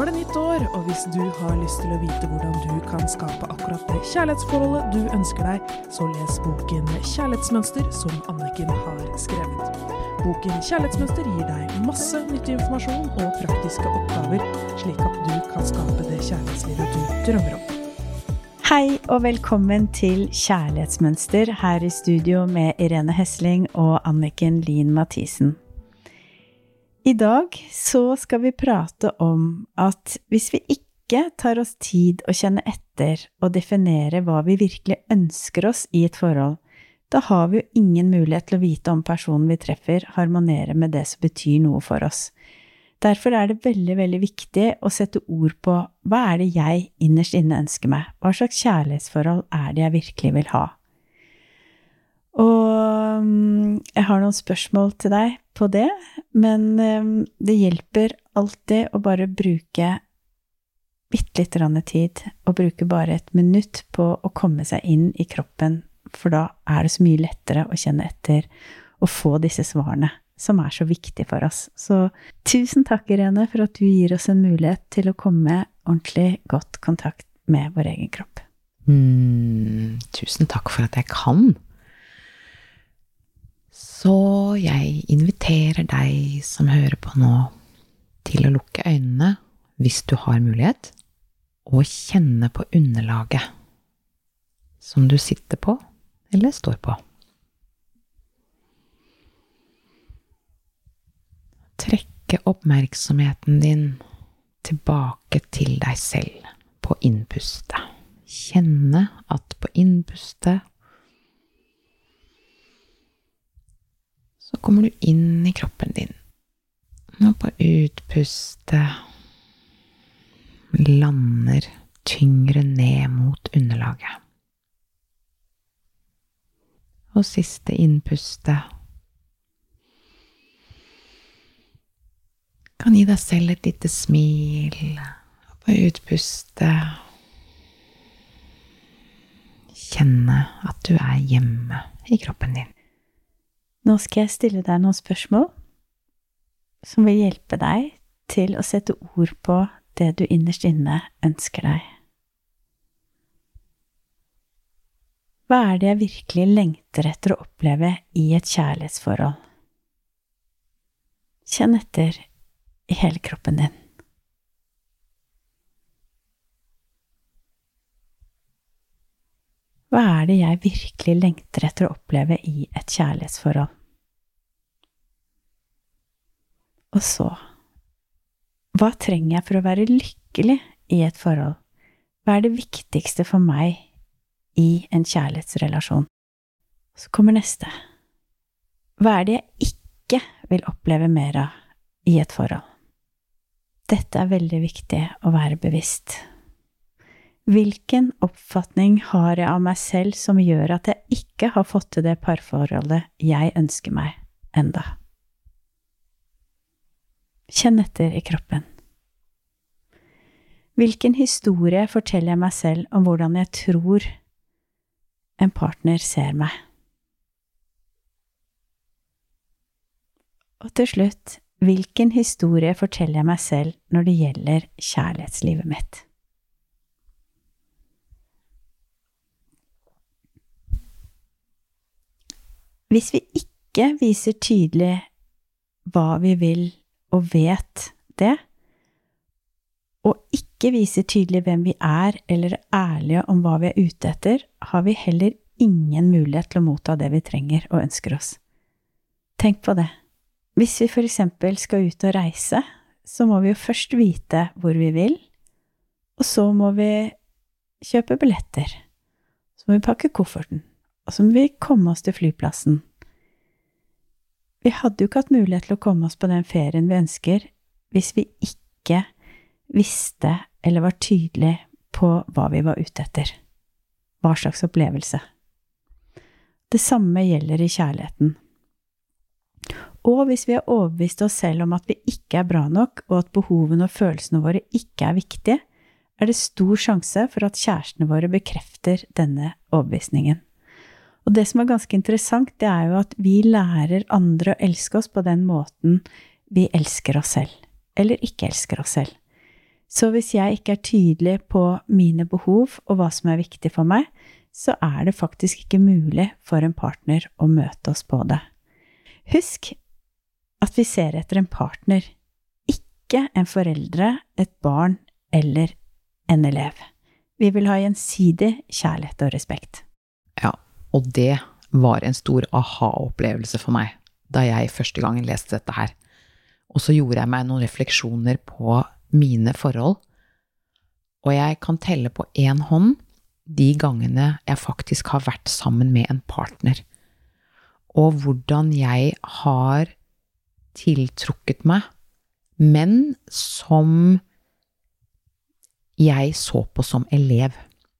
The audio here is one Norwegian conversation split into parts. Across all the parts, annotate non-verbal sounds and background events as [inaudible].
Nå er det nytt år, og hvis du har lyst til å vite hvordan du kan skape akkurat det kjærlighetsforholdet du ønsker deg, så les boken Kjærlighetsmønster som Anniken har skrevet. Boken Kjærlighetsmønster gir deg masse nyttig informasjon og praktiske oppgaver, slik at du kan skape det kjærlighetslivet du drømmer om. Hei og velkommen til Kjærlighetsmønster her i studio med Irene Hesling og Anniken Lien Mathisen. I dag så skal vi prate om at hvis vi ikke tar oss tid å kjenne etter og definere hva vi virkelig ønsker oss i et forhold, da har vi jo ingen mulighet til å vite om personen vi treffer, harmonerer med det som betyr noe for oss. Derfor er det veldig, veldig viktig å sette ord på hva er det jeg innerst inne ønsker meg, hva slags kjærlighetsforhold er det jeg virkelig vil ha. Og jeg har noen spørsmål til deg på det, men mm, det hjelper alltid å bare bruke bitte lite grann tid, og bruke bare et minutt på å komme seg inn i kroppen, for da er det så mye lettere å kjenne etter og få disse svarene som er så viktige for oss. Så tusen takk, Irene, for at du gir oss en mulighet til å komme ordentlig godt kontakt med vår egen kropp. Mm, tusen takk for at jeg kan. Så jeg inviterer deg som hører på nå, til å lukke øynene hvis du har mulighet, og kjenne på underlaget som du sitter på eller står på. Trekke oppmerksomheten din tilbake til deg selv på innpustet. Kjenne at på innpustet så kommer du inn i kroppen din. Og på utpustet lander tyngre ned mot underlaget. Og siste innpustet kan gi deg selv et lite smil. Og på utpustet kjenne at du er hjemme i kroppen din. Nå skal jeg stille deg noen spørsmål som vil hjelpe deg til å sette ord på det du innerst inne ønsker deg. Hva er det jeg virkelig lengter etter å oppleve i et kjærlighetsforhold? Kjenn etter i hele kroppen din. Hva er det jeg virkelig lengter etter å oppleve i et kjærlighetsforhold? Og så, hva trenger jeg for å være lykkelig i et forhold? Hva er det viktigste for meg i en kjærlighetsrelasjon? Så kommer neste. Hva er det jeg ikke vil oppleve mer av i et forhold? Dette er veldig viktig å være bevisst. Hvilken oppfatning har jeg av meg selv som gjør at jeg ikke har fått til det parforholdet jeg ønsker meg enda? Kjenn etter i kroppen. Hvilken historie forteller jeg meg selv om hvordan jeg tror en partner ser meg? Og til slutt, hvilken historie forteller jeg meg selv når det gjelder kjærlighetslivet mitt? Hvis vi ikke viser tydelig hva vi vil og vet det, og ikke viser tydelig hvem vi er, eller er ærlige om hva vi er ute etter, har vi heller ingen mulighet til å motta det vi trenger og ønsker oss. Tenk på det. Hvis vi for eksempel skal ut og reise, så må vi jo først vite hvor vi vil, og så må vi kjøpe billetter. Så må vi pakke kofferten og så må vi komme oss til flyplassen. Vi hadde jo ikke hatt mulighet til å komme oss på den ferien vi ønsker, hvis vi ikke visste eller var tydelige på hva vi var ute etter, hva slags opplevelse. Det samme gjelder i kjærligheten. Og hvis vi har overbevist oss selv om at vi ikke er bra nok, og at behovene og følelsene våre ikke er viktige, er det stor sjanse for at kjærestene våre bekrefter denne overbevisningen. Og det som er ganske interessant, det er jo at vi lærer andre å elske oss på den måten vi elsker oss selv, eller ikke elsker oss selv. Så hvis jeg ikke er tydelig på mine behov og hva som er viktig for meg, så er det faktisk ikke mulig for en partner å møte oss på det. Husk at vi ser etter en partner, ikke en foreldre, et barn eller en elev. Vi vil ha gjensidig kjærlighet og respekt. Og det var en stor aha-opplevelse for meg da jeg første gangen leste dette her. Og så gjorde jeg meg noen refleksjoner på mine forhold, og jeg kan telle på én hånd de gangene jeg faktisk har vært sammen med en partner, og hvordan jeg har tiltrukket meg menn som jeg så på som elev,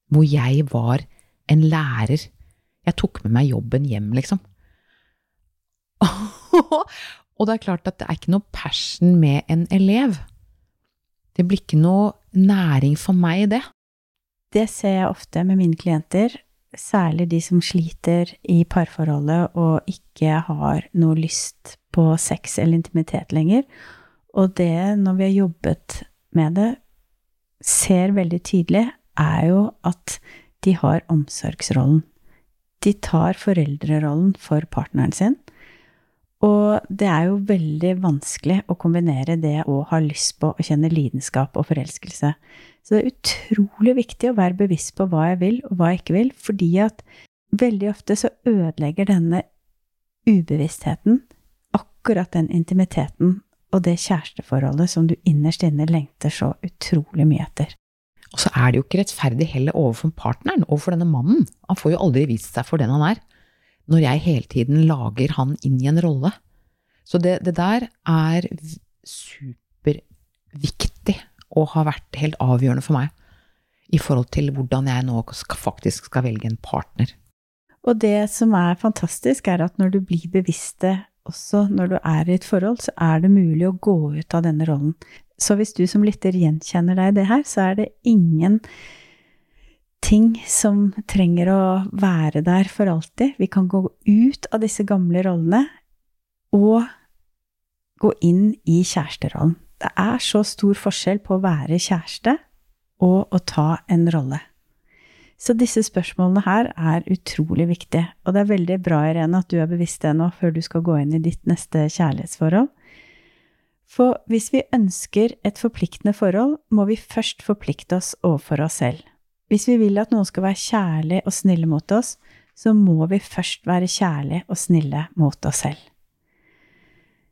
hvor jeg var en lærer. Jeg tok med meg jobben hjem, liksom. [laughs] og det er klart at det er ikke noe passion med en elev. Det blir ikke noe næring for meg i det. Det ser jeg ofte med mine klienter, særlig de som sliter i parforholdet og ikke har noe lyst på sex eller intimitet lenger. Og det, når vi har jobbet med det, ser veldig tydelig, er jo at de har omsorgsrollen. De tar foreldrerollen for partneren sin. Og det er jo veldig vanskelig å kombinere det å ha lyst på å kjenne lidenskap og forelskelse. Så det er utrolig viktig å være bevisst på hva jeg vil, og hva jeg ikke vil, fordi at veldig ofte så ødelegger denne ubevisstheten akkurat den intimiteten og det kjæresteforholdet som du innerst inne lengter så utrolig mye etter. Og så er det jo ikke rettferdig heller overfor partneren, overfor denne mannen. Han får jo aldri vist seg for den han er, når jeg hele tiden lager han inn i en rolle. Så det, det der er superviktig og har vært helt avgjørende for meg i forhold til hvordan jeg nå skal, faktisk skal velge en partner. Og det som er fantastisk, er at når du blir bevisste også når du er i et forhold, så er det mulig å gå ut av denne rollen. Så hvis du som lytter gjenkjenner deg i det her, så er det ingen ting som trenger å være der for alltid. Vi kan gå ut av disse gamle rollene og gå inn i kjæresterollen. Det er så stor forskjell på å være kjæreste og å ta en rolle. Så disse spørsmålene her er utrolig viktige, og det er veldig bra, Irene, at du er bevisst det nå før du skal gå inn i ditt neste kjærlighetsforhold. For hvis vi ønsker et forpliktende forhold, må vi først forplikte oss overfor oss selv. Hvis vi vil at noen skal være kjærlig og snille mot oss, så må vi først være kjærlige og snille mot oss selv.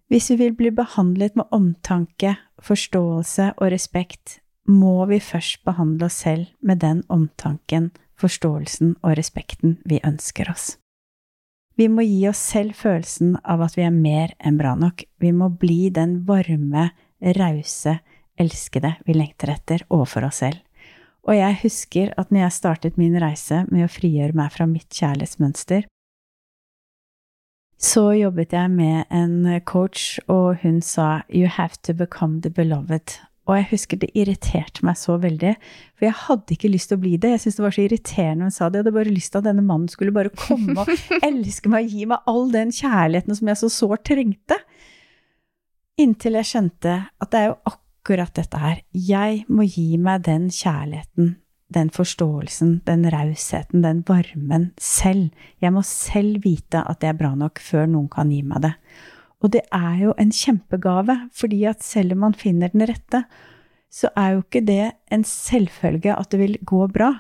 Hvis vi vil bli behandlet med omtanke, forståelse og respekt, må vi først behandle oss selv med den omtanken, forståelsen og respekten vi ønsker oss. Vi må gi oss selv følelsen av at vi er mer enn bra nok. Vi må bli den varme, rause, elskede vi lengter etter overfor oss selv. Og jeg husker at når jeg startet min reise med å frigjøre meg fra mitt kjærlighetsmønster, så jobbet jeg med en coach, og hun sa You have to become the beloved. Og jeg husker det irriterte meg så veldig, for jeg hadde ikke lyst til å bli det. Jeg syntes det var så irriterende hun sa det. Jeg hadde bare lyst til at denne mannen skulle bare komme og [laughs] elske meg og gi meg all den kjærligheten som jeg så sårt trengte. Inntil jeg skjønte at det er jo akkurat dette her. Jeg må gi meg den kjærligheten, den forståelsen, den rausheten, den varmen selv. Jeg må selv vite at det er bra nok før noen kan gi meg det. Og det er jo en kjempegave, fordi at selv om man finner den rette, så er jo ikke det en selvfølge at det vil gå bra.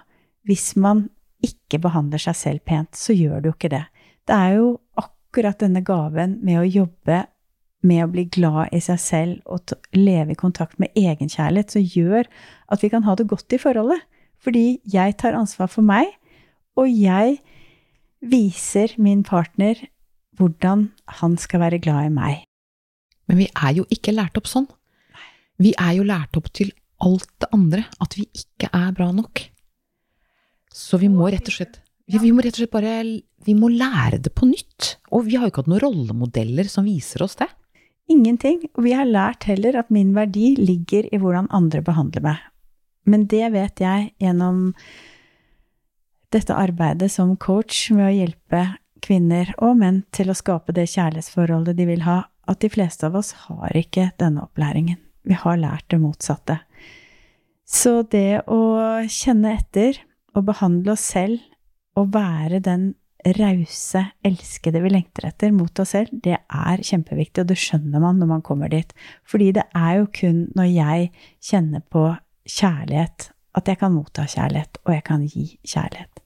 Hvis man ikke behandler seg selv pent, så gjør det jo ikke det. Det er jo akkurat denne gaven med å jobbe med å bli glad i seg selv og leve i kontakt med egenkjærlighet, som gjør at vi kan ha det godt i forholdet. Fordi jeg tar ansvar for meg, og jeg viser min partner hvordan han skal være glad i meg. Men vi er jo ikke lært opp sånn. Vi er jo lært opp til alt det andre, at vi ikke er bra nok. Så vi må rett og slett vi må rett og slett bare vi må lære det på nytt. Og vi har jo ikke hatt noen rollemodeller som viser oss det. Ingenting. Og vi har lært heller at min verdi ligger i hvordan andre behandler meg. Men det vet jeg gjennom dette arbeidet som coach med å hjelpe kvinner og menn til å skape det kjærlighetsforholdet de vil ha, at de fleste av oss har ikke denne opplæringen. Vi har lært det motsatte. Så det å kjenne etter og behandle oss selv og være den rause, elskede vi lengter etter mot oss selv, det er kjempeviktig, og det skjønner man når man kommer dit. Fordi det er jo kun når jeg kjenner på kjærlighet, at jeg kan motta kjærlighet, og jeg kan gi kjærlighet.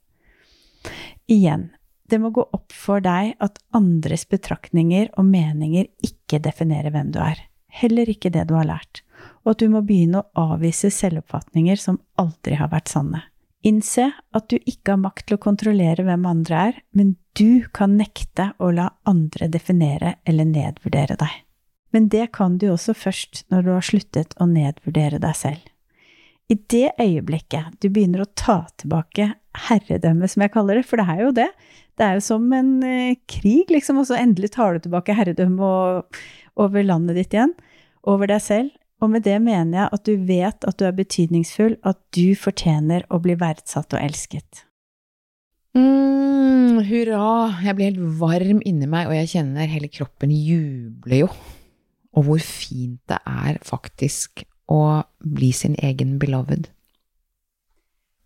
Igjen, det må gå opp for deg at andres betraktninger og meninger ikke definerer hvem du er. Heller ikke det du har lært. Og at du må begynne å avvise selvoppfatninger som aldri har vært sanne. Innse at du ikke har makt til å kontrollere hvem andre er, men du kan nekte å la andre definere eller nedvurdere deg. Men det kan du også først når du har sluttet å nedvurdere deg selv. I det øyeblikket du begynner å ta tilbake herredømmet, som jeg kaller det, for det er jo det, det er jo som en eh, krig, liksom, og så endelig tar du tilbake herredømmet over landet ditt igjen, over deg selv, og med det mener jeg at du vet at du er betydningsfull, at du fortjener å bli verdsatt og elsket. Mm, hurra! Jeg blir helt varm inni meg, og jeg kjenner hele kroppen jubler jo. Og hvor fint det er faktisk å bli sin egen beloved.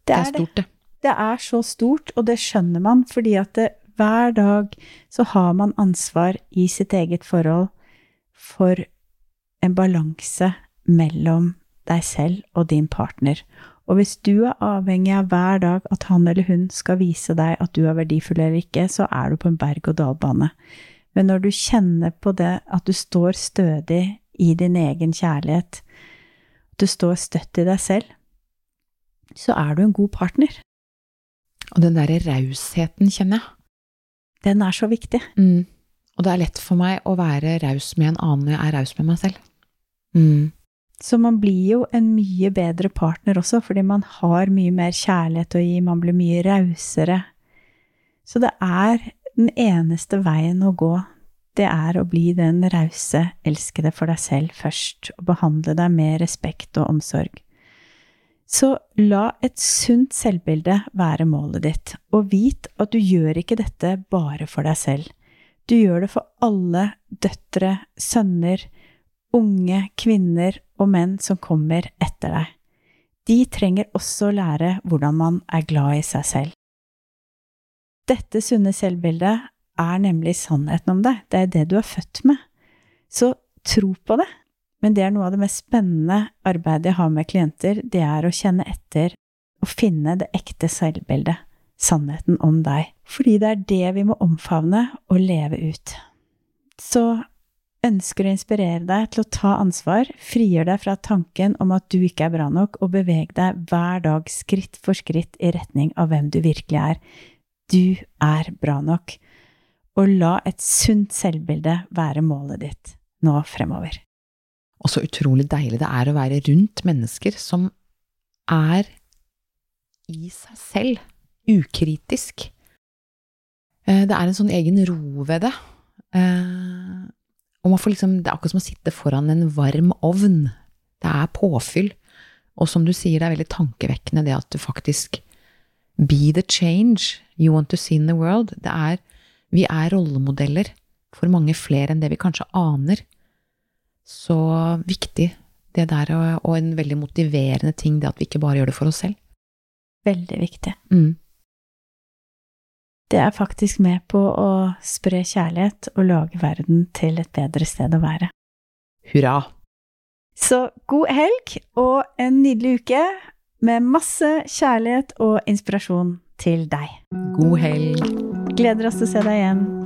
Det, det er stort, det. Det er så stort, og det skjønner man, fordi at det, hver dag så har man ansvar i sitt eget forhold for en balanse mellom deg selv og din partner. Og hvis du er avhengig av hver dag at han eller hun skal vise deg at du er verdifull eller ikke, så er du på en berg-og-dal-bane. Men når du kjenner på det at du står stødig i din egen kjærlighet, at du står støtt i deg selv, så er du en god partner. Og den derre rausheten, kjenner jeg. Den er så viktig. Mm. Og det er lett for meg å være raus med en annen når jeg er raus med meg selv. Mm. Så man blir jo en mye bedre partner også, fordi man har mye mer kjærlighet å gi, man blir mye rausere. Så det er den eneste veien å gå, det er å bli den rause, elskede for deg selv først, og behandle deg med respekt og omsorg. Så la et sunt selvbilde være målet ditt, og vit at du gjør ikke dette bare for deg selv. Du gjør det for alle døtre, sønner, unge kvinner og menn som kommer etter deg. De trenger også å lære hvordan man er glad i seg selv. Dette sunne selvbildet er nemlig sannheten om deg, det er det du er født med. Så tro på det. Men det er noe av det mest spennende arbeidet jeg har med klienter, det er å kjenne etter og finne det ekte selvbildet, sannheten om deg, fordi det er det vi må omfavne og leve ut. Så ønsker å inspirere deg til å ta ansvar, frigjør deg fra tanken om at du ikke er bra nok, og beveg deg hver dag skritt for skritt i retning av hvem du virkelig er. Du er bra nok. Og la et sunt selvbilde være målet ditt nå fremover. Og så utrolig deilig det er å være rundt mennesker som er i seg selv, ukritisk. Eh, det er en sånn egen ro ved det. Eh, og man får liksom, det er akkurat som å sitte foran en varm ovn. Det er påfyll. Og som du sier, det er veldig tankevekkende det at du faktisk Be the change you want to see in the world. Det er, vi er rollemodeller for mange flere enn det vi kanskje aner. Så viktig det der, og en veldig motiverende ting, det at vi ikke bare gjør det for oss selv. Veldig viktig. Mm det er faktisk med på å spre kjærlighet og lage verden til et bedre sted å være. Hurra! Så god helg og en nydelig uke med masse kjærlighet og inspirasjon til deg. God helg! Gleder oss til å se deg igjen.